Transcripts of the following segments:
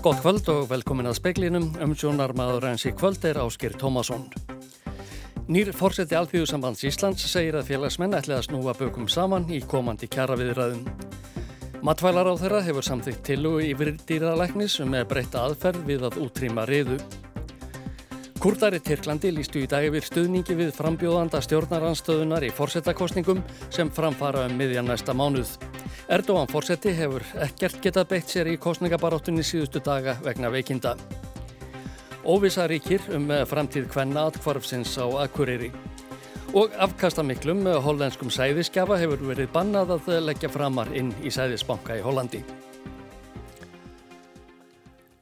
Gótt kvöld og velkomin að speklinum. Umsjónar maður eins í kvöld er Áskir Tómasson. Nýr fórseti Alþjóðsambands Íslands segir að félagsmenn ætli að snúa bökum saman í komandi kjara viðræðum. Matvælar á þeirra hefur samþygt tilugu yfir dýralæknis með breytta aðferð við að útrýma riðu. Kurdar í Tyrklandi lístu í dag yfir stuðningi við frambjóðanda stjórnaranstöðunar í fórsetakostningum sem framfara um miðjan næsta mánuð. Erdóan fórseti hefur ekkert getað beitt sér í kostningabaráttunni síðustu daga vegna veikinda. Óvisa ríkir um framtíð hvenna atkvarfsins á Akureyri. Og afkastamiklum hollenskum sæðiskjafa hefur verið bannað að leggja framar inn í sæðisbanka í Hollandi.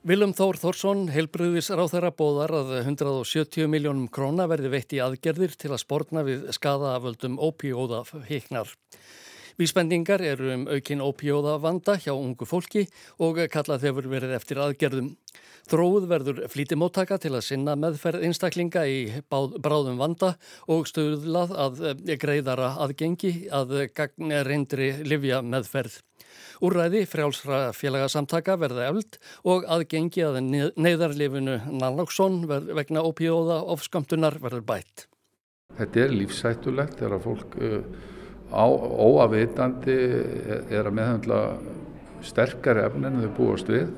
Vilum Þór Þórsson, heilbröðis ráþæra bóðar að 170 miljónum króna verði veitt í aðgerðir til að spórna við skadaaföldum ópíóða híknar. Vísbendingar eru um aukin ópíóða vanda hjá ungu fólki og kallað hefur verið eftir aðgerðum. Þróð verður flítimóttaka til að sinna meðferð einstaklinga í bráðum vanda og stöðlað að greiðara aðgengi að reyndri livja meðferð. Úræði frjálsra félagasamtaka verða efld og aðgengi að neyðarlifinu naloxón vegna ópíóða ofskamtunar verður bætt. Þetta er lífsættulegt þegar fólk óavitandi er að meðhandla sterkari efni en þau búast við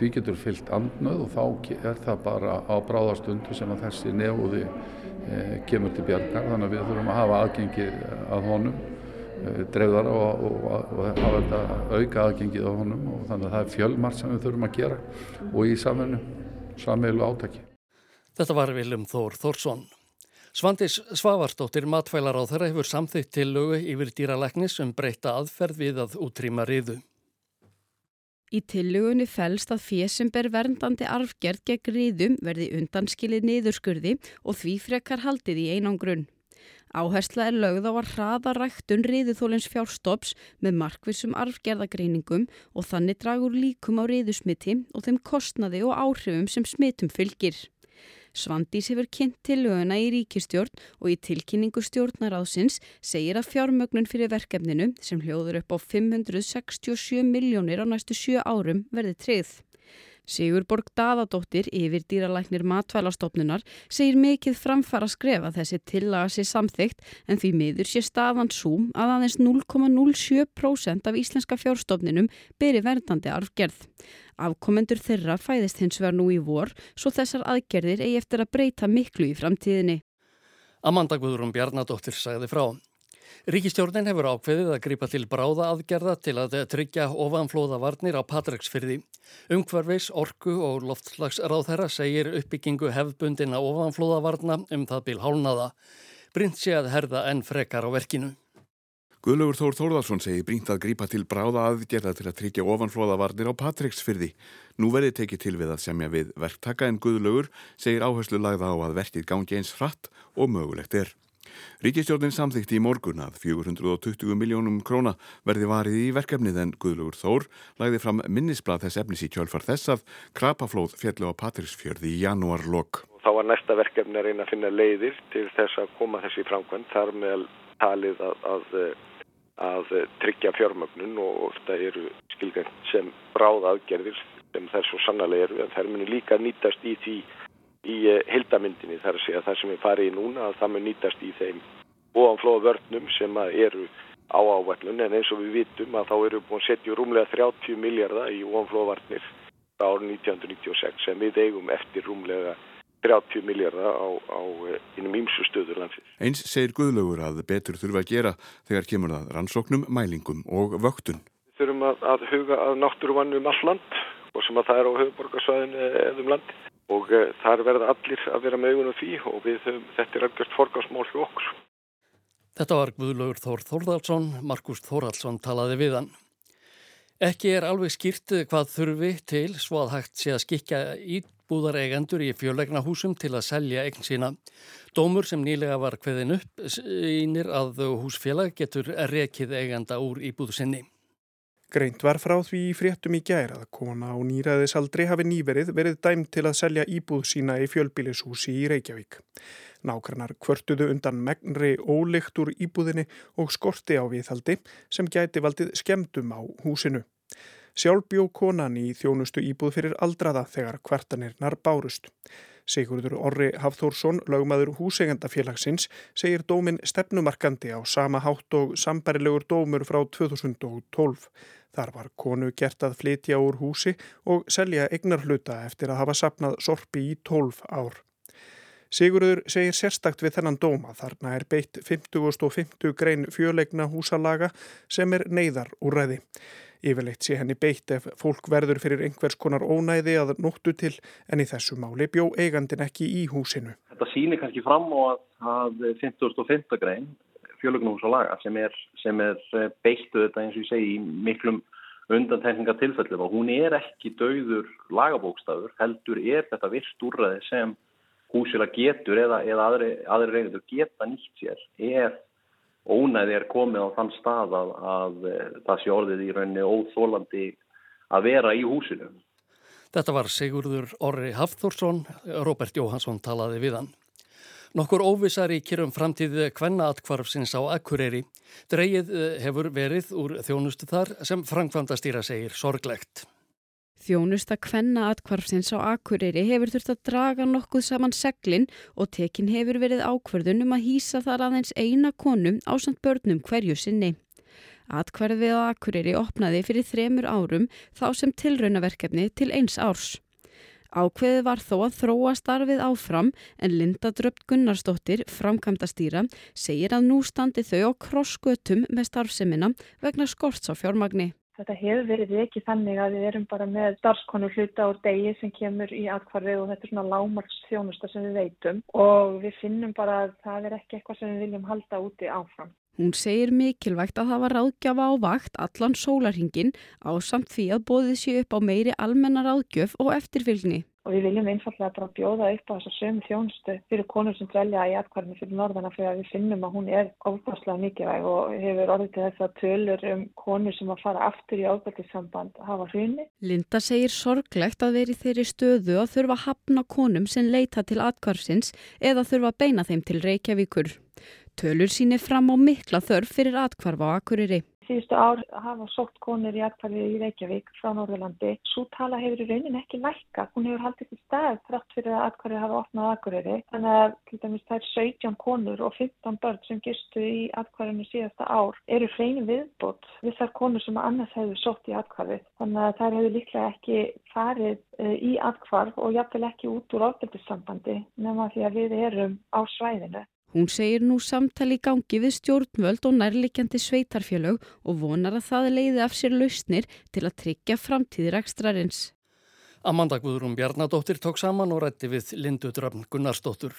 því getur fyllt andnöð og þá er það bara á bráðastundu sem að þessi nefúði e, kemur til bjargar þannig að við þurfum að hafa aðgengi að honum e, dreifðara og, og, og, og hafa þetta auka aðgengið á honum og þannig að það er fjölmart sem við þurfum að gera og í saminu, samveilu átaki. Þetta var Viljum Þór Þórsson. Svandis Svavarsdóttir matfælar á þeirra hefur samþygt til lögu yfir dýralæknis um breyta aðferð við að útrýma riðu. Í tillögunni fælst að fér sem ber verndandi arfgerð gegn riðum verði undanskilið niðurskurði og því frekar haldið í einangrunn. Áhersla er lögð á að hraða ræktun riðuþólins fjárstops með markvissum arfgerðagreiningum og þannig dragur líkum á riðusmiti og þeim kostnaði og áhrifum sem smitum fylgir. Svandís hefur kynnt til löguna í ríkistjórn og í tilkynningu stjórnaráðsins segir að fjármögnun fyrir verkefninu sem hljóður upp á 567 miljónir á næstu sjö árum verði treyð. Sigurborg Daðadóttir yfir dýralæknir matvælastofnunar segir mikið framfara skrefa þessi tillaga sér samþygt en því miður sé staðan súm að aðeins 0,07% af íslenska fjárstofninum beri verðandi arfgerð. Afkomendur þeirra fæðist hins vegar nú í vor svo þessar aðgerðir eigi eftir að breyta miklu í framtíðinni. Amanda Guðrún Bjarnadóttir sagði frá. Ríkistjórnin hefur ákveðið að gripa til bráða aðgerða til að tryggja ofanflóða varnir á Patræksfyrði. Umhverfis, orku og loftslagsráðherra segir uppbyggingu hefðbundina ofanflóða varna um það bíl hálnaða. Brynt sé að herða enn frekar á verkinu. Guðlaugur Þór Þórðarsson segir brínt að grípa til bráða aðgerða til að tryggja ofanflóða varnir á Patræksfyrði. Nú verði tekið til við að semja við verktaka en Guðlaugur segir áherslu lagða á að verkið gangi eins hratt og mögulegt er. Ríkistjórnin samþykti í morgun að 420 miljónum króna verði varið í verkefnið en Guðlugur Þór lagði fram minnisblad þess efnis í kjölfar þess að krapaflóð fjallu á Patrísfjörði í janúarlokk. Þá var næsta verkefni að reyna að finna leiðir til þess að koma þessi framkvæmt þar með talið að, að, að tryggja fjármögnun og það eru skilgjönd sem bráð aðgerðir sem þær svo sannlega eru en þær muni líka nýtast í því í hildamyndinni þar að segja það sem við farið í núna að það mun nýtast í þeim ofanflóða vörnum sem eru á ávallun en eins og við vitum að þá eru búin að setja rúmlega 30 miljardar í ofanflóða varnir á árið 1996 sem við eigum eftir rúmlega 30 miljardar á, á innum ímsu stöður landsins. Eins segir Guðlaugur að betur þurfa að gera þegar kemur það rannsóknum, mælingum og vöktun. Við þurfum að, að huga að náttúruvannu um all land og sem að það er á höfuborgarsvæðinu eða um landi og uh, þar verða allir að vera með augunum því og við, þetta er algjört forgásmál hjá okkur. Þetta var Guðlaugur Þór Þórðarsson, Markus Þóraldsson talaði við hann. Ekki er alveg skýrt hvað þurfi til svo að hægt sé að skikja íbúðareigendur í fjölegna húsum til að selja eign sína. Dómur sem nýlega var hveðin upp sínir að húsfélag getur rekið eigenda úr íbúðu sinni. Greint var frá því í fréttum í gær að kona á nýraðisaldri hafi nýverið verið dæmt til að selja íbúð sína í fjölbílishúsi í Reykjavík. Nákvæmnar kvörtuðu undan megnri ólikt úr íbúðinni og skorti á viðhaldi sem gæti valdið skemdum á húsinu. Sjálf bjó konan í þjónustu íbúð fyrir aldraða þegar kvartanirnar bárust. Sigurður Orri Hafþórsson, lögmaður húsegandafélagsins, segir dómin stefnumarkandi á sama hátt og sambarilegur dómur frá 2012. Þar var konu gert að flytja úr húsi og selja egnar hluta eftir að hafa sapnað sorpi í 12 ár. Sigurður segir sérstakt við þennan dóma þarna er beitt 50 og 50 grein fjöleikna húsalaga sem er neyðar úr ræði. Yfirleitt sé henni beitt ef fólk verður fyrir einhvers konar ónæði að nóttu til en í þessu máli bjó eigandin ekki í húsinu. Þetta sýnir kannski fram á að 50.5. grein fjölugnúsalaga sem er, sem er eh, beittu þetta eins og ég segi í miklum undantekninga tilfellu og hún er ekki dauður lagabókstafur heldur er þetta virst úrraði sem húsila getur eða, eða aðri, aðri reyndur geta nýtt sér ef ónæði er komið á þann stað að, að eh, það sé orðið í rauninni óþólandi að vera í húsinu. Þetta var Sigurður Orri Hafþórsson, Robert Jóhansson talaði við hann. Nokkur óvissar í kjörum framtíði hvenna atkvarfsins á Akureyri. Dreigið eh, hefur verið úr þjónustu þar sem Frankvanda stýra segir sorglegt. Þjónusta kvenna atkvarfsins á Akureyri hefur þurft að draga nokkuð saman seglinn og tekin hefur verið ákverðun um að hýsa þar aðeins eina konum á samt börnum hverju sinni. Atkvarfið á Akureyri opnaði fyrir þremur árum þá sem tilraunaverkefni til eins árs. Ákveðið var þó að þróa starfið áfram en Linda Dröpt Gunnarsdóttir, framkvæmdastýra, segir að nú standi þau á krossgötum með starfseminna vegna skorts á fjármagni. Þetta hefur verið ekki þannig að við erum bara með starfskonu hluta úr degi sem kemur í atkvarfið og þetta er svona lámarksþjónusta sem við veitum og við finnum bara að það er ekki eitthvað sem við viljum halda úti áfram. Hún segir mikilvægt að það var ráðgjafa á vakt allan sólarhingin á samt því að bóðið sé upp á meiri almennar ráðgjöf og eftirfylgni og við viljum einfallega bara bjóða upp á þessa sömu þjónustu fyrir konur sem dvelja í atkvarðinu fyrir norðana fyrir að við finnum að hún er ofbáslega mikilvæg og hefur orðið til þess að tölur um konur sem að fara aftur í ábættisamband hafa hrjunni. Linda segir sorglegt að veri þeirri stöðu að þurfa hafna konum sem leita til atkvarðsins eða þurfa beina þeim til Reykjavíkur. Tölur sínir fram á mikla þörf fyrir atkvarf á Akureyri síðustu ár hafa sótt konur í atkvæði í Reykjavík frá Norðurlandi. Svo tala hefur í raunin ekki lækka. Hún hefur haldið til stað þrátt fyrir að atkvæði hafa opnað aðguriri. Þannig að dæmis það er 17 konur og 15 börn sem gistu í atkvæðinu síðasta ár eru hreinu viðbót við þar konur sem annars hefur sótt í atkvæði. Þannig að það hefur líklega ekki farið eh, í atkvarf og jáfnvel ekki út úr ofbeldissambandi nema því að við erum á svæðinu. Hún segir nú samtali í gangi við stjórnvöld og nærlikjandi sveitarfjölög og vonar að það leiði af sér lausnir til að tryggja framtíðir ekstrarins. Amanda Guðrún Bjarnadóttir tók saman og rætti við Lindu Dröfn Gunnarsdóttur.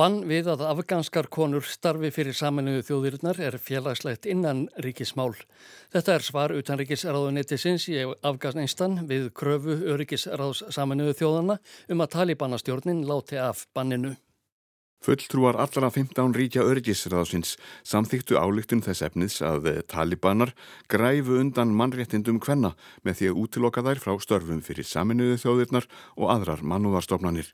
Bann við að afganskar konur starfi fyrir saminuðu þjóðirinnar er félagslegt innan ríkismál. Þetta er svar utanríkisráðuneytisins í Afganistan við kröfu öryggisráðs saminuðu þjóðana um að talibannastjórnin láti af banninu. Fulltrúar allara 15 ríkja örgisraðsins samþýttu álíktun þess efnis að talibanar græfu undan mannréttindum hvenna með því að útiloka þær frá störfum fyrir saminuðu þjóðirnar og aðrar mannúðarstofnanir.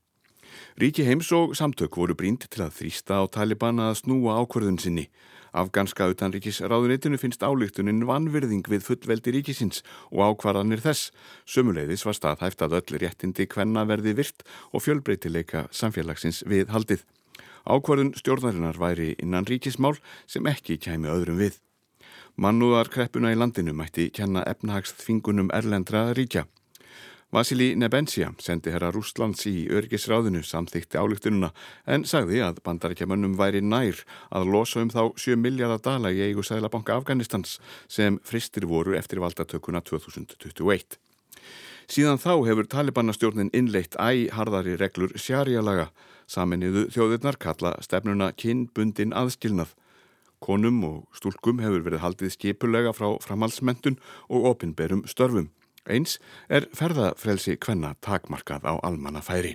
Ríki heims og samtök voru brínt til að þrýsta á talibana að snúa ákvörðun sinni. Afganska utanríkisráðunitinu finnst álíktunin vanvirðing við fullveldi ríkisins og ákvarðanir þess. Sömuleiðis var staðhæft að öll réttindi hvenna verði virt og fjölbreytileika samfélagsins við haldið. Ákvarðun stjórnarinnar væri innan ríkismál sem ekki kæmi öðrum við. Mannúðar kreppuna í landinu mætti kenna efnahagsþvingunum erlendra ríkja. Vasili Nebensia sendi herra Rúslands í örgisráðinu samþykti álíktununa en sagði að bandarækjamönnum væri nær að losa um þá 7 miljardar dala í eigu Sælabanka Afganistans sem fristir voru eftir valdatökuna 2021. Síðan þá hefur talibannastjórnin innleitt æharðari reglur sjarjalaga Saminniðu þjóðirnar kalla stefnuna kinnbundin aðskilnað. Konum og stúlkum hefur verið haldið skipulega frá framhalsmentun og opinberum störfum. Eins er ferðafrelsi hvenna takmarkað á almanna færi.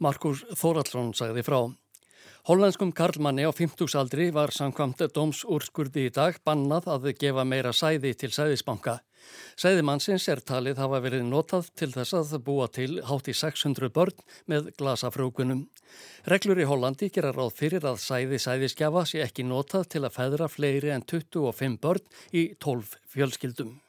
Markus Þóraldsson sagði frá. Hollenskum karlmanni á 50-saldri var samkvamt dómsúrskurði í dag bannað að gefa meira sæði til sæðisbanka. Sæðimannsins er talið hafa verið notað til þess að búa til hátt í 600 börn með glasafrjókunum. Reglur í Hollandi gera ráð fyrir að sæði sæðiskjafa sé ekki notað til að feðra fleiri en 25 börn í 12 fjölskyldum.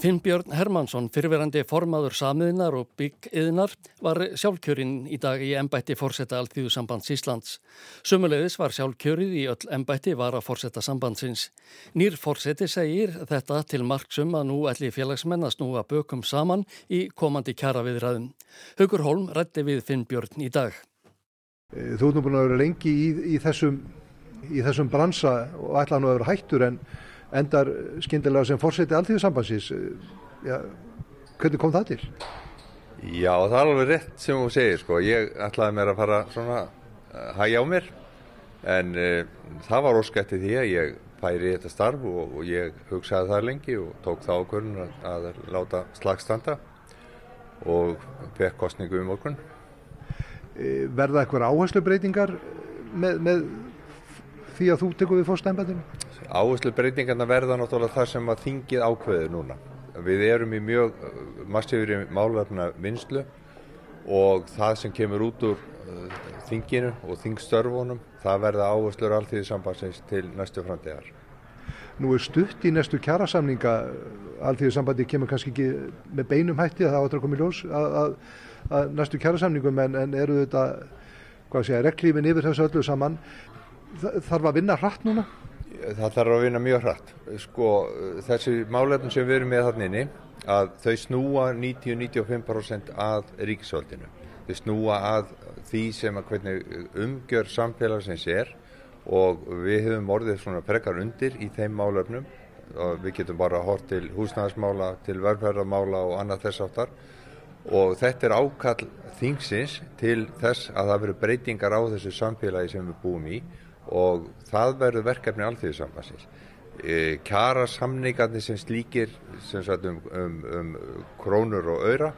Finnbjörn Hermansson, fyrverandi formaður samiðnar og byggiðnar, var sjálfkjörinn í dag í ennbætti fórsetta allþjóðu sambands Íslands. Sumulegðis var sjálfkjörið í öll ennbætti var að fórsetta sambandsins. Nýr fórseti segir þetta til marksum að nú ætli félagsmenn að snúa bökum saman í komandi kjara viðræðum. Haugur Holm rætti við Finnbjörn í dag. Þú ert nú búin að vera lengi í, í, þessum, í þessum bransa og ætla nú að vera hættur en endar skindilega sem fórseti alltíðusambansins. Ja, hvernig kom það til? Já, það er alveg rétt sem þú segir, sko. Ég ætlaði mér að fara svona að hægja á mér, en uh, það var óskætti því að ég færi þetta starf og, og ég hugsaði það lengi og tók það ákvörðun að, að láta slagstanda og fekk kostningu um okkur. E, verða eitthvað áherslu breytingar með, með því að þú tekur við fórstæmbandinu? Áherslu breytingarna verða náttúrulega það sem að þingið ákveður núna. Við erum í mjög massífri málverfna vinslu og það sem kemur út úr uh, þinginu og þingstörfunum það verða áherslur allþýði sambandsins til næstu framtíðar. Nú er stutt í næstu kjærasamninga allþýði sambandi kemur kannski ekki með beinum hætti að það áttur að koma í ljós að, að, að næstu kjærasamningum en, en eru þetta reglífin yfir þessu öllu saman þarf að vinna hratt núna? Það þarf að vinna mjög hratt. Sko, þessi málefnum sem við erum með þarna inni, að þau snúa 90-95% að ríkisvöldinu. Þau snúa að því sem að hvernig umgjör samfélagsins er og við höfum orðið svona prekar undir í þeim málefnum og við getum bara hort til húsnæðismála, til verðferðarmála og annað þess áttar og þetta er ákall þingsins til þess að það veru breytingar á þessu samfélagi sem við búum í og það verður verkefni alþjóðsambansins. E, kjara samningarnir sem slíkir sem sagt, um, um, um krónur og öyra,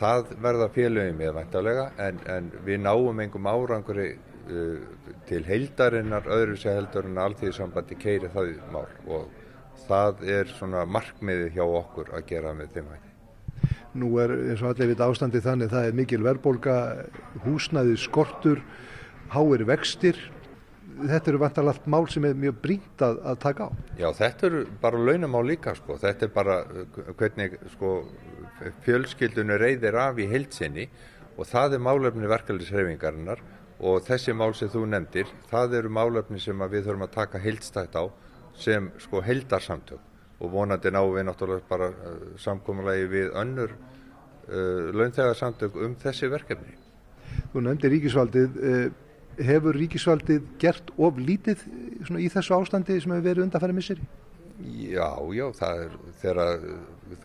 það verða félögum með vantarlega en, en við náum engum áranguri uh, til heildarinnar öðru sem heldur en alþjóðsambandi keiri það mál og það er svona markmiði hjá okkur að gera með þeim hætti. Nú er eins og allir við ástandi þannig það er mikil verðbólka, húsnæði skortur, háir vextir þetta eru vantarlega allt mál sem er mjög brínt að, að taka á. Já, þetta eru bara launamál líka, sko. Þetta er bara hvernig sko, fjölskyldunni reyðir af í heilsinni og það er málefni verkefnisreifingarinnar og þessi mál sem þú nefndir, það eru málefni sem við þurfum að taka heilstætt á sem sko heildarsamtök og vonandi ná við náttúrulega bara uh, samkómulegi við önnur uh, launþegarsamtök um þessi verkefni. Þú nefndir ríkisvaldið uh, hefur ríkisvaldið gert of lítið í þessu ástandi sem hefur verið undanfæri misseri? Já, já, það er þegar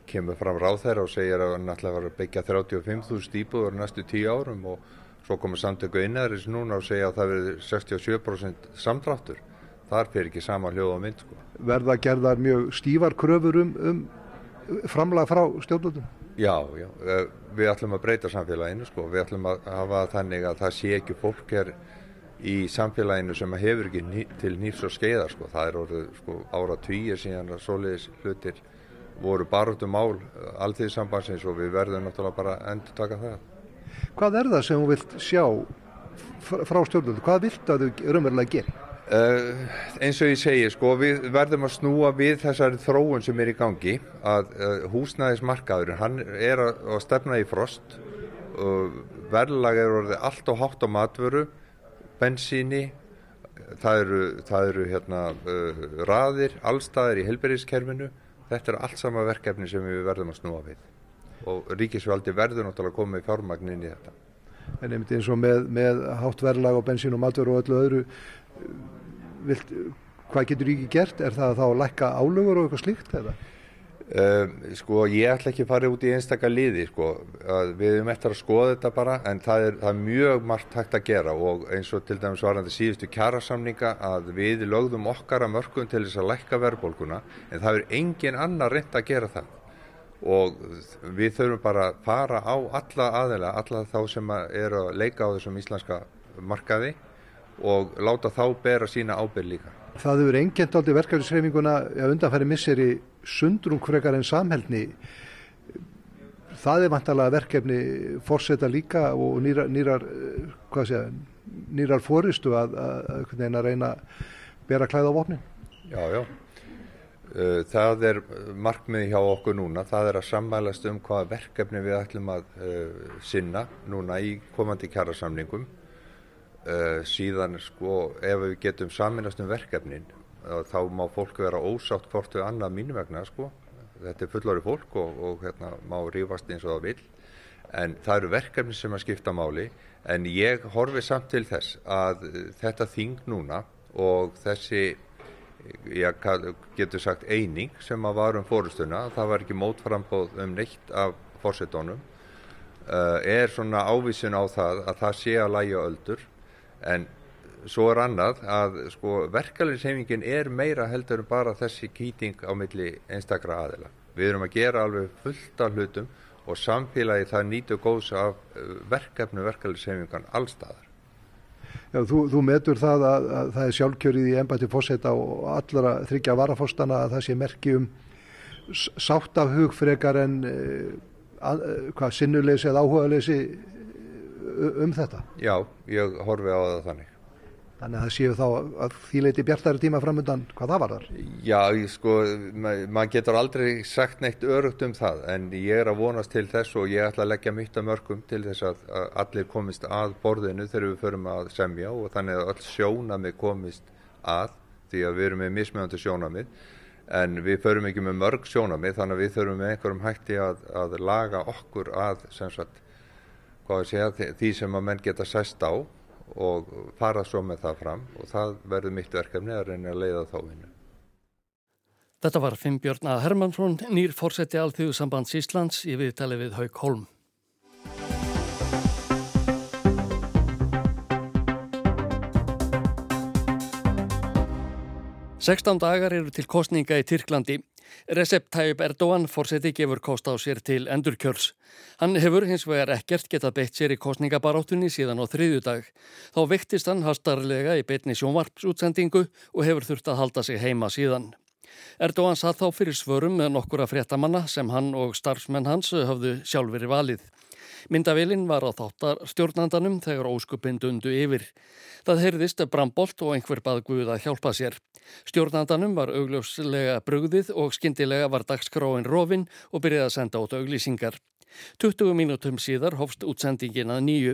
kemur fram ráð þeirra og segir að hann ætla að byggja 35.000 íbúður næstu tíu árum og svo komur samtöku innæðris núna og segja að það verður 67% samdráttur. Þar fyrir ekki sama hljóð á mynd. Sko. Verða gerðar mjög stífar kröfur um, um framlag frá stjórnvöldum? Já, já, eh, við ætlum að breyta samfélaginu sko, við ætlum að hafa þannig að það sé ekki fólk er í samfélaginu sem hefur ekki ný, til nýfs og skeiðar sko, það er orðið sko ára týjir síðan að soliðis hlutir voru barðum mál allþýðisambansins og við verðum náttúrulega bara að endur taka það. Hvað er það sem þú vilt sjá frá stjórnvöldu, hvað vilt að þau raunverulega gera? Uh, eins og ég segi, sko, við verðum að snúa við þessari þróun sem er í gangi að uh, húsnæðismarkaðurinn hann er að, að stefna í frost uh, verðlag er orðið allt og hátt á matvöru bensíni það eru, það eru hérna, raðir, allstaðir í helberískerfinu þetta er allt sama verkefni sem við verðum að snúa við og ríkisvaldi verður náttúrulega að koma í fjármagnin í þetta En einmitt eins og með, með hátt verðlag á bensín og matvöru og öllu öðru vilt, hvað getur ekki gert? Er það þá að lækka álögur og eitthvað slíkt eða? Uh, sko ég ætla ekki að fara út í einstakar liði sko, við erum eftir að skoða þetta bara en það er, það er mjög margt hægt að gera og eins og til dæmis varandi síðustu kjærasamninga að við lögðum okkar að mörgum til þess að lækka verðbólguna en það er engin annar reynd að gera það og við þurfum bara að fara á alla aðeila, alla þá sem eru að leika á þessum íslenska markaði og láta þá bera sína ábyrg líka. Það hefur engjent aldrei verkefnisreifinguna að undanfæri misseri sundrung frekar en samhælni. Það er vantalega verkefni fórseta líka og nýrar, nýrar, segja, nýrar fóristu að, að, að reyna að bera klæða á vopnin. Já, já. Uh, það er markmið hjá okkur núna, það er að sammælast um hvaða verkefni við ætlum að uh, sinna núna í komandi kjærasamningum. Uh, síðan sko ef við getum saminast um verkefnin þá má fólk vera ósátt hvort við annað mínu vegna sko. Þetta er fullori fólk og, og hérna, má rífast eins og það vil. En það eru verkefni sem að skipta máli en ég horfi samt til þess að þetta þing núna og þessi ég getur sagt eining sem að var um fórustuna, það var ekki mótframbóð um neitt af fórsetónum, uh, er svona ávísun á það að það sé að læja öldur en svo er annað að sko verkefliðsheimingin er meira heldur bara þessi kýting á milli einstakra aðila. Við erum að gera alveg fullt af hlutum og samfélagi það nýtu góðs af verkefnu verkefliðshemingan allstaðar. Já, þú, þú metur það að, að það er sjálfkjörið í ennbætti fósetta og allra þryggja varafóstana að það sé merki um sátt af hugfrekar en uh, að, hvað sinnuleysi eða áhugaðleysi um þetta? Já, ég horfi á það þannig. Þannig að það séu þá að því leiti bjartari tíma framöndan hvað það var þar? Já, sko, maður ma getur aldrei sagt neitt örugt um það en ég er að vonast til þess og ég ætla að leggja mitt að mörgum til þess að, að allir komist að borðinu þegar við förum að semja og þannig að öll sjónamið komist að því að við erum með mismjöndi sjónamið en við förum ekki með mörg sjónamið þannig að við þurfum með einhverjum hætti að, að laga okkur að sem sagt, segja, því sem að menn geta sæst á og fara svo með það fram og það verður mitt verkefni að reyna að leiða þá vinnu. Þetta var Finnbjörn A. Hermansson, nýr fórseti Alþjóðsambands Íslands í viðtali við Haug Holm. Sextán dagar eru til kostninga í Tyrklandi. Recep Tayyip Erdogan fórseti gefur kost á sér til endurkjörs. Hann hefur hins vegar ekkert getað beitt sér í kostningabaráttunni síðan á þriðju dag. Þá vektist hann hastarlega í beitni sjónvarpsútsendingu og hefur þurft að halda sig heima síðan. Erdogan satt þá fyrir svörum með nokkura fréttamanna sem hann og starfsmenn hans hafðu sjálfur valið. Myndavélinn var á þáttar stjórnandanum þegar óskupin dundu yfir. Það heyrðist brambolt og einhver bað Guð að hjálpa sér. Stjórnandanum var augljóslega brugðið og skindilega var dagskráin rofin og byrjaði að senda át auglýsingar. 20 mínútum síðar hófst útsendingin að nýju.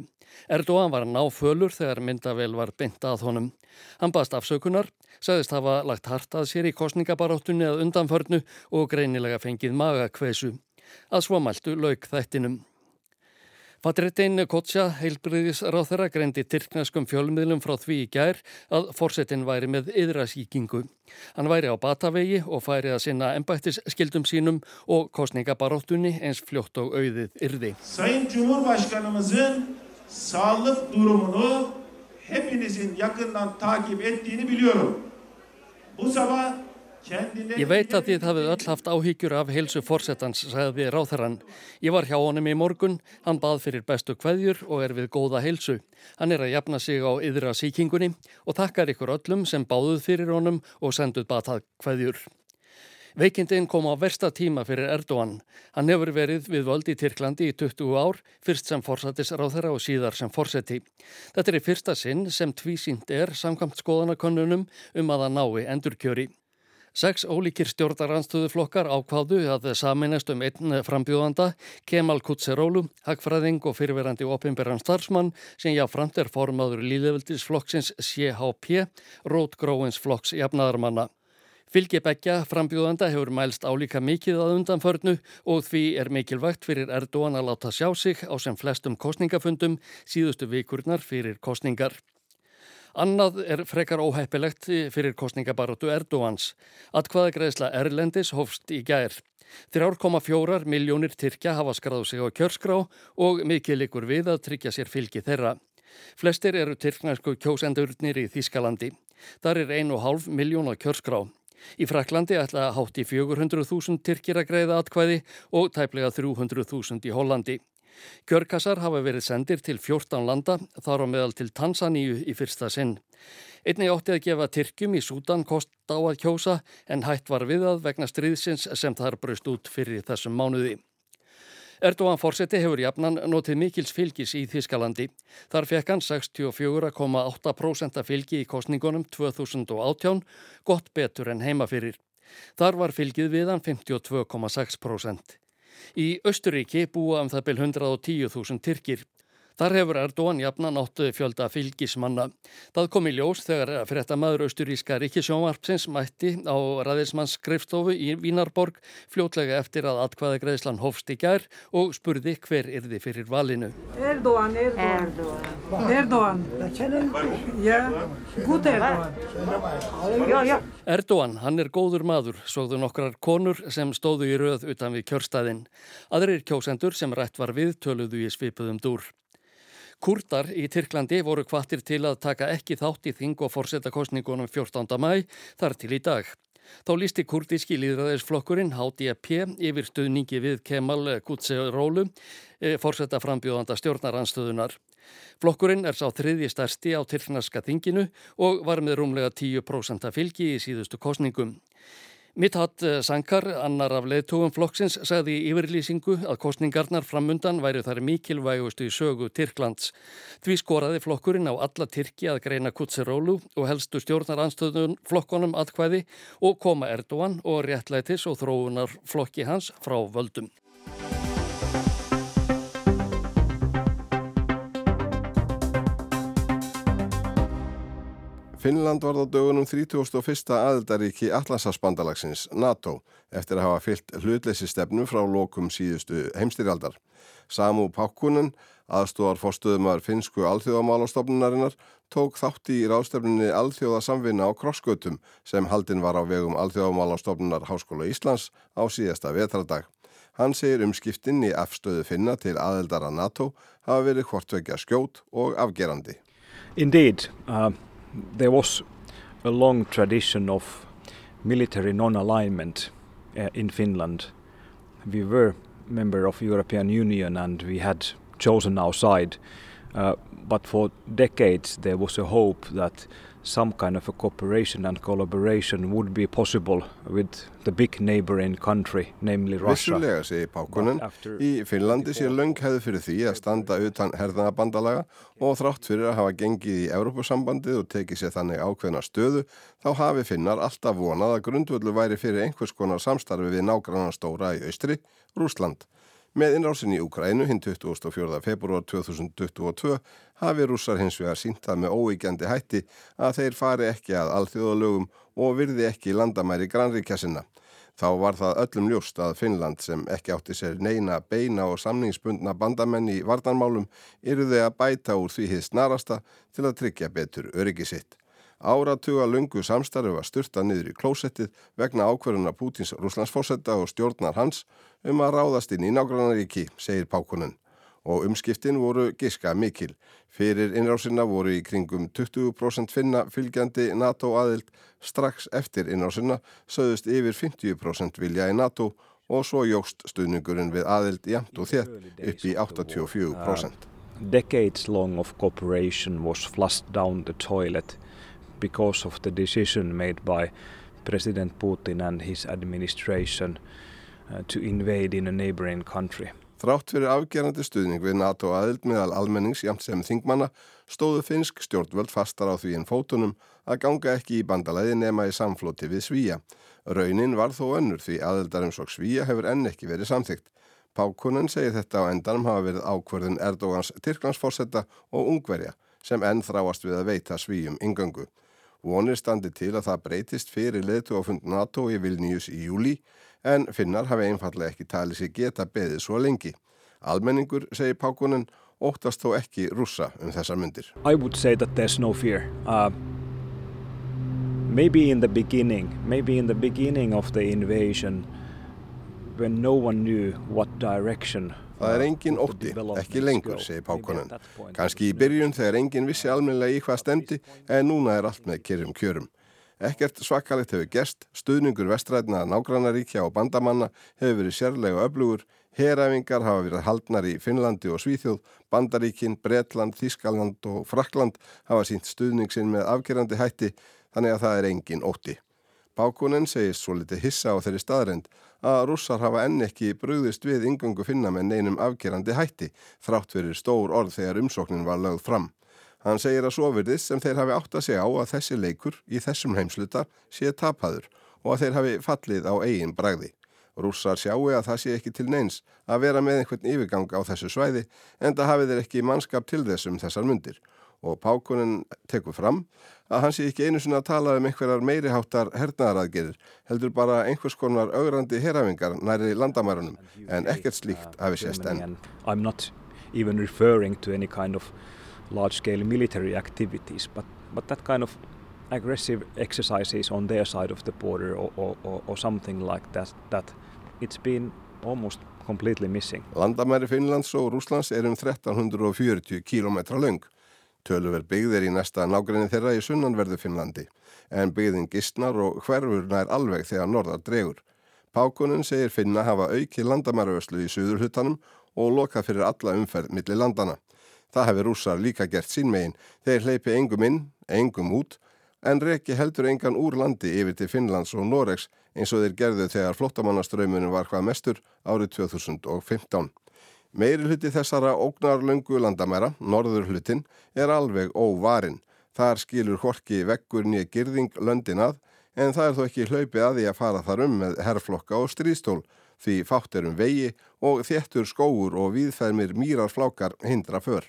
Erdogan var náfölur þegar myndavél var beint að honum. Hann baðst afsökunar, sagðist hafa lagt hartað sér í kostningabaráttunni að undanförnu og greinilega fengið magakvesu. Að svomæltu lauk þættinum. Patretin Kotja, heilbriðisráð þeirra, greindi tyrknaskum fjölmiðlum frá því í gær að forsetin væri með yðrasíkingu. Hann væri á batavegi og færi að sinna embættisskildum sínum og kostningabaróttunni eins fljótt og auðið yrði. Sayın Cumhurbaşkanımızın sağlık durumunu hepinizin yakından takip ettiğini biliyorum. Bu sabah Ég veit að þið hafið öll haft áhyggjur af heilsu fórsetans, sagði ráþarann. Ég var hjá honum í morgun, hann bað fyrir bestu kveðjur og er við góða heilsu. Hann er að jafna sig á yðra síkingunni og takkar ykkur öllum sem báðuð fyrir honum og senduð batað kveðjur. Veikindin kom á versta tíma fyrir Erdogan. Hann hefur verið við völd í Tyrklandi í 20 ár, fyrst sem forsættisráþara og síðar sem forseti. Þetta er í fyrsta sinn sem tvísýnd er samkvæmt skoðanakönnunum um að það nái endurkjöri. Seks ólíkir stjórnaranstöðuflokkar ákváðu að saminast um einn frambjóðanda, Kemal Kutserólu, hagfræðing og fyrirverandi opimberan starfsmann sem jáframt er formaður líðveldisflokksins CHP, Rótgróins flokks jafnaðarmanna. Fylgi begja frambjóðanda hefur mælst álíka mikið að undanförnu og því er mikilvægt fyrir Erdogan að láta sjá sig á sem flestum kostningafundum síðustu vikurnar fyrir kostningar. Annað er frekar óheppilegt fyrir kostningabaróttu Erdóans. Atkvaðagreðsla Erlendis hófst í gær. 3,4 miljónir Tyrkja hafa skráð sig á kjörskrá og mikið likur við að tryggja sér fylgi þeirra. Flestir eru tyrknarsku kjósendurnir í Þískalandi. Þar er 1,5 miljón á kjörskrá. Í Fraklandi ætla hátt í 400.000 Tyrkir að greiða atkvæði og tæplega 300.000 í Hollandi. Kjörkassar hafa verið sendir til 14 landa, þar á meðal til Tansaníu í fyrsta sinn. Einni ótti að gefa Tyrkjum í Sútan kost á að kjósa en hætt var við að vegna stríðsins sem þar braust út fyrir þessum mánuði. Erdogan fórseti hefur jafnan notið mikils fylgis í Þískalandi. Þar fekk hann 64,8% fylgi í kostningunum 2018, gott betur en heima fyrir. Þar var fylgið viðan 52,6%. Í Östuríki búa um það byl 110.000 Tyrkir. Þar hefur Erdogan jafnan áttu fjölda fylgismanna. Það kom í ljós þegar fréttamaður austuríska ríkisjónvarpsins mætti á ræðismanns skrifstofu í Vínarborg fljótlega eftir að atkvæða greiðslan hófst í gær og spurði hver yrði fyrir valinu. Erdogan, Erdogan. Erdogan. Erdogan. Ja, gút Erdogan. Já, já. Erdogan, hann er góður maður, sóðu nokkrar konur sem stóðu í röð utan við kjörstaðinn. Aðrir kjósendur sem rætt var við töluðu í svipuðum dúr. Kurdar í Tyrklandi voru kvartir til að taka ekki þátt í þing og forsetta kostningunum 14. mæ þar til í dag. Þá lísti kurdíski líðræðisflokkurinn HDP yfir stuðningi við Kemal Kutserólu, e, forsetta frambjóðanda stjórnaranstöðunar. Flokkurinn er sá þriðji stærsti á Tyrknaska þinginu og var með rúmlega 10% fylgi í síðustu kostningum. Mithat eh, Sankar, annar af leðtúum flokksins, sagði í yfirlýsingu að kostningarnar framundan væri þar mikilvægustu í sögu Tyrklands. Því skoraði flokkurinn á alla Tyrki að greina Kutserólu og helstu stjórnaranstöðun flokkonum aðkvæði og koma Erdogan og réttlætis og þróunar flokki hans frá völdum. Finnland var á dögunum 31. aðeldaríki Atlasasbandalagsins, NATO, eftir að hafa fyllt hlutleysi stefnu frá lokum síðustu heimstyrjaldar. Samu Pákunen, aðstóðar fórstöðumar finsku alþjóðamálastofnunarinnar, tók þátti í ráðstefninni alþjóðasamvinna á krossgötum sem haldinn var á vegum alþjóðamálastofnunar Háskóla Íslands á síðasta vetradag. Hann segir um skiptinn í afstöðu finna til aðeldara NATO hafa verið hvortvekja skjót og afgerandi. Indeed, uh... there was a long tradition of military non-alignment uh, in Finland. We were member of European Union and we had chosen our side, uh, but for decades there was a hope that some kind of a cooperation and collaboration would be possible with the big neighboring country, namely Russia. Vissulega, segir Pákunen, í Finnlandi sé löng hefði fyrir því að standa utan herðanabandalaga og þrátt fyrir að hafa gengið í Európusambandið og tekið sér þannig ákveðna stöðu, þá hafi Finnar alltaf vonað að grundvöldu væri fyrir einhvers konar samstarfi við nágrannan stóra í Austri, Rúsland. Með innrásin í Ukrænu hinn 24. februar 2022 hafi rússar hins vegar sínt það með óíkjandi hætti að þeir fari ekki að alþjóðalögum og virði ekki landamæri grannríkjasina. Þá var það öllum ljóst að Finnland sem ekki átti sér neina beina og samningsbundna bandamenn í vardanmálum yruði að bæta úr því hið snarasta til að tryggja betur öryggisitt. Áratuga lungu samstarfi var styrta niður í klósettið vegna ákverðuna Pútins rúslandsfósetta og stjórnar hans um að ráðast inn í nágrannaríki, segir Pákunen. Og umskiptin voru giska mikil. Fyrir innrásinna voru í kringum 20% finna fylgjandi NATO aðild strax eftir innrásinna sögðust yfir 50% vilja í NATO og svo jógst stuðningurinn við aðild jæmt og þétt upp í 84%. Uh, decades long of cooperation was flushed down the toilet because of the decision made by President Putin and his administration uh, to invade in a neighboring country. Þrátt fyrir afgerandi stuðning við NATO aðild meðal almennings jamt sem þingmanna stóðu finsk stjórnvöld fastar á því en fótunum að ganga ekki í bandalæði nema í samflóti við Svíja. Raunin var þó önnur því aðildarum svo Svíja hefur enn ekki verið samþygt. Pákunen segir þetta á endanum hafa verið ákverðin Erdogans Tyrklandsforsetta og Ungverja sem enn þráast við að veita Svíjum ingöngu. Vonir standi til að það breytist fyrir leðtu á fund NATO í Vilnius í júli en finnar hafi einfallega ekki talið sér geta beðið svo lengi. Almenningur, segir Pákunen, óttast þó ekki rúsa um þessar myndir. I would say that there's no fear. Uh, maybe in the beginning, maybe in the beginning of the invasion no one knew what direction Það er engin ótti, ekki lengur, segir Pákonen. Kanski í byrjun þegar engin vissi almennilega í hvað stemdi, en núna er allt með kyrrum kjörum. Ekkert svakalegt hefur gerst, stuðningur vestræðina nágrannaríkja og bandamanna hefur verið sérlega öflugur, heræfingar hafa verið haldnar í Finnlandi og Svíþjóð, bandaríkin, Bretland, Þískaland og Frakland hafa sínt stuðning sinn með afgerandi hætti, þannig að það er engin ótti. Pákunen segist svo litið hissa á þeirri staðrend að rússar hafa enn ekki bröðist við yngungu finna með neinum afgerandi hætti þrátt fyrir stór orð þegar umsóknin var lögð fram. Hann segir að svo virðist sem þeir hafi átt að segja á að þessi leikur í þessum heimsluta sé tapaður og að þeir hafi fallið á eigin bragði. Rússar sjáu að það sé ekki til neins að vera með einhvern yfirgang á þessu svæði en það hafi þeir ekki mannskap til þessum þessar mundir og Pákunin tekur fram að hann sé ekki einu sinna að tala um einhverjar meiriháttar hernaðaraðgerir heldur bara einhvers konar augrandi herafingar næri landamærunum en ekkert slíkt hafi sést enn. I'm not even referring to any kind of large scale military activities but, but that kind of aggressive exercises on their side of the border or, or, or something like that, that it's been almost completely missing. Landamæri Finnlands og Rúslands er um 1340 km lang. Töluver byggð er í næsta nágrinni þeirra í sunnanverðu Finnlandi en byggðin gistnar og hverfur nær alveg þegar norðar dregur. Pákunin segir Finna hafa auki landamæruöslu í suðurhutanum og loka fyrir alla umferð millir landana. Það hefur rússar líka gert sín megin. Þeir hleypi engum inn, engum út en reki heldur engan úr landi yfir til Finnlands og Noregs eins og þeir gerðu þegar flottamannaströymunu var hvað mestur árið 2015. Meiri hluti þessara ógnarlöngu landamæra, norður hlutin, er alveg óvarin. Þar skilur horki vekkur nýja girðing löndin að en það er þó ekki hlaupi að því að fara þar um með herrflokka og stríðstól því fátt er um vegi og þéttur skóur og viðfæðmir mýrarflákar hindra för.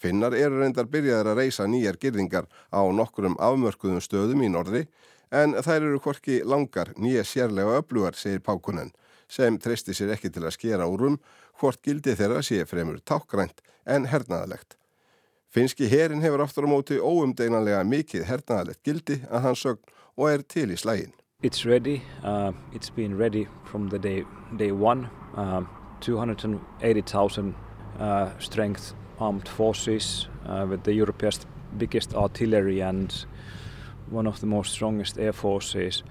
Finnar eru reyndar byrjaðir að reysa nýjar girðingar á nokkurum afmörkuðum stöðum í norðri en þær eru hvorki langar nýja sérlega öflugar, segir Pákunen, sem treysti sér ekki til að skera úrum hvort gildi þeirra sé fremur tákgrænt en hernaðalegt. Finski herin hefur aftur á móti óumdeinanlega mikið hernaðalegt gildi að hans sögn og er til í slægin. It's ready, uh, it's been ready from the day, day one, uh, 280,000 uh, strength armed forces uh, with the Europe's biggest artillery and one of the most strongest air forces.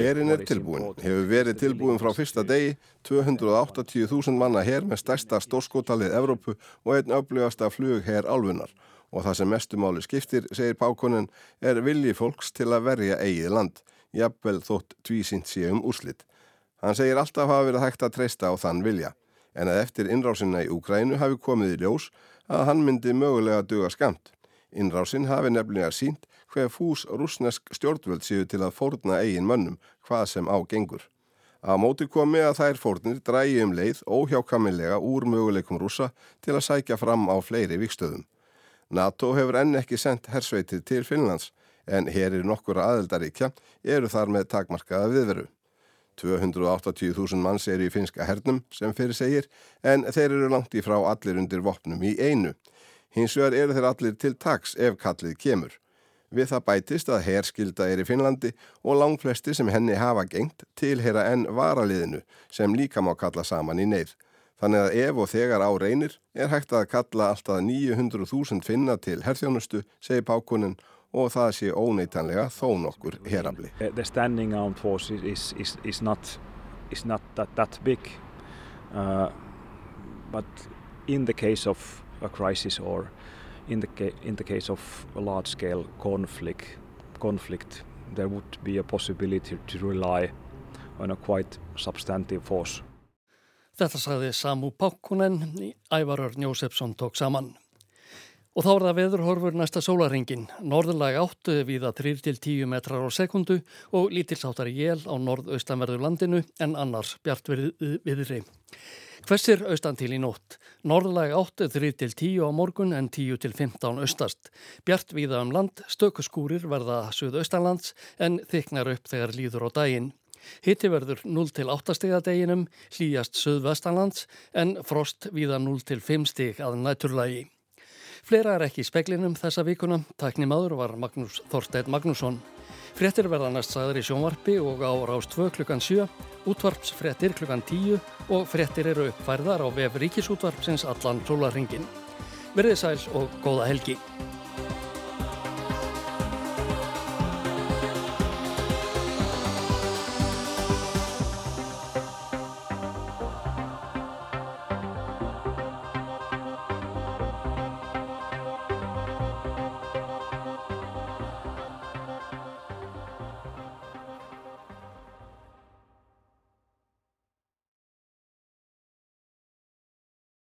Herin er tilbúin, hefur verið tilbúin frá fyrsta degi, 280.000 manna her með stærsta stórskótalið Evrópu og einn öflugasta flug her álfunar. Og það sem mestumáli skiptir, segir Pákonin, er vilji fólks til að verja eigið land, jafnvel þótt tvísint sé um úrslitt. Hann segir alltaf hafa verið hægt að treysta á þann vilja en að eftir innrásinna í Úkrænu hafi komið í ljós að hann myndi mögulega duga skamt. Innrásin hafi nefnilega sínt hver fús rúsnesk stjórnvöld séu til að fórna eigin mönnum hvað sem á gengur. Á móti komi að þær fórnir drægi um leið óhjákamilega úr möguleikum rúsa til að sækja fram á fleiri vikstöðum. NATO hefur enn ekki sendt hersveitir til Finnlands en herir nokkura aðeldaríkja eru þar með takmarkaða viðveru. 280.000 manns eru í finska hernum sem fyrir segir en þeir eru langt í frá allir undir vopnum í einu. Hins vegar eru þeir allir til taks ef kallið kemur. Við það bætist að herskilda er í Finnlandi og langflesti sem henni hafa gengt tilhera enn varaliðinu sem líka má kalla saman í neyð. Þannig að ef og þegar á reynir er hægt að kalla alltaf 900.000 finna til herþjónustu, segir Pákunin og það sé óneitanlega þó nokkur herafli. The standing armed force is, is, is, not, is not that, that big uh, but in the case of a crisis or in the, in the case of a large scale conflict, conflict there would be a possibility to rely on a quite substantive force. Þetta sagði Samu Pákunen, Ævarur Njósefsson tók saman. Og þá er það veðurhorfur næsta sólaringin. Norðurlag áttu viða 3-10 metrar á sekundu og lítilsáttar jél á norðaustanverðu landinu en annars bjart viðri. Hversir austan til í nótt. Norðurlag áttu 3-10 á morgun en 10-15 austast. Bjart viða um land, stökuskúrir verða suðaustanlands en þyknar upp þegar líður á daginn. Hitti verður 0-8 steg að deginum, hlýjast suðvestanlands en frost viða 0-5 steg að næturlagi. Fleira er ekki í speklinum þessa vikuna. Takni maður var Magnús Þorstein Magnússon. Frettir verða næst sagður í sjónvarpi og á rást 2 klukkan 7, útvarpsfrettir klukkan 10 og frettir eru uppfærðar á vef ríkisútvarpsins allan sólaringin. Verðið sæls og góða helgi.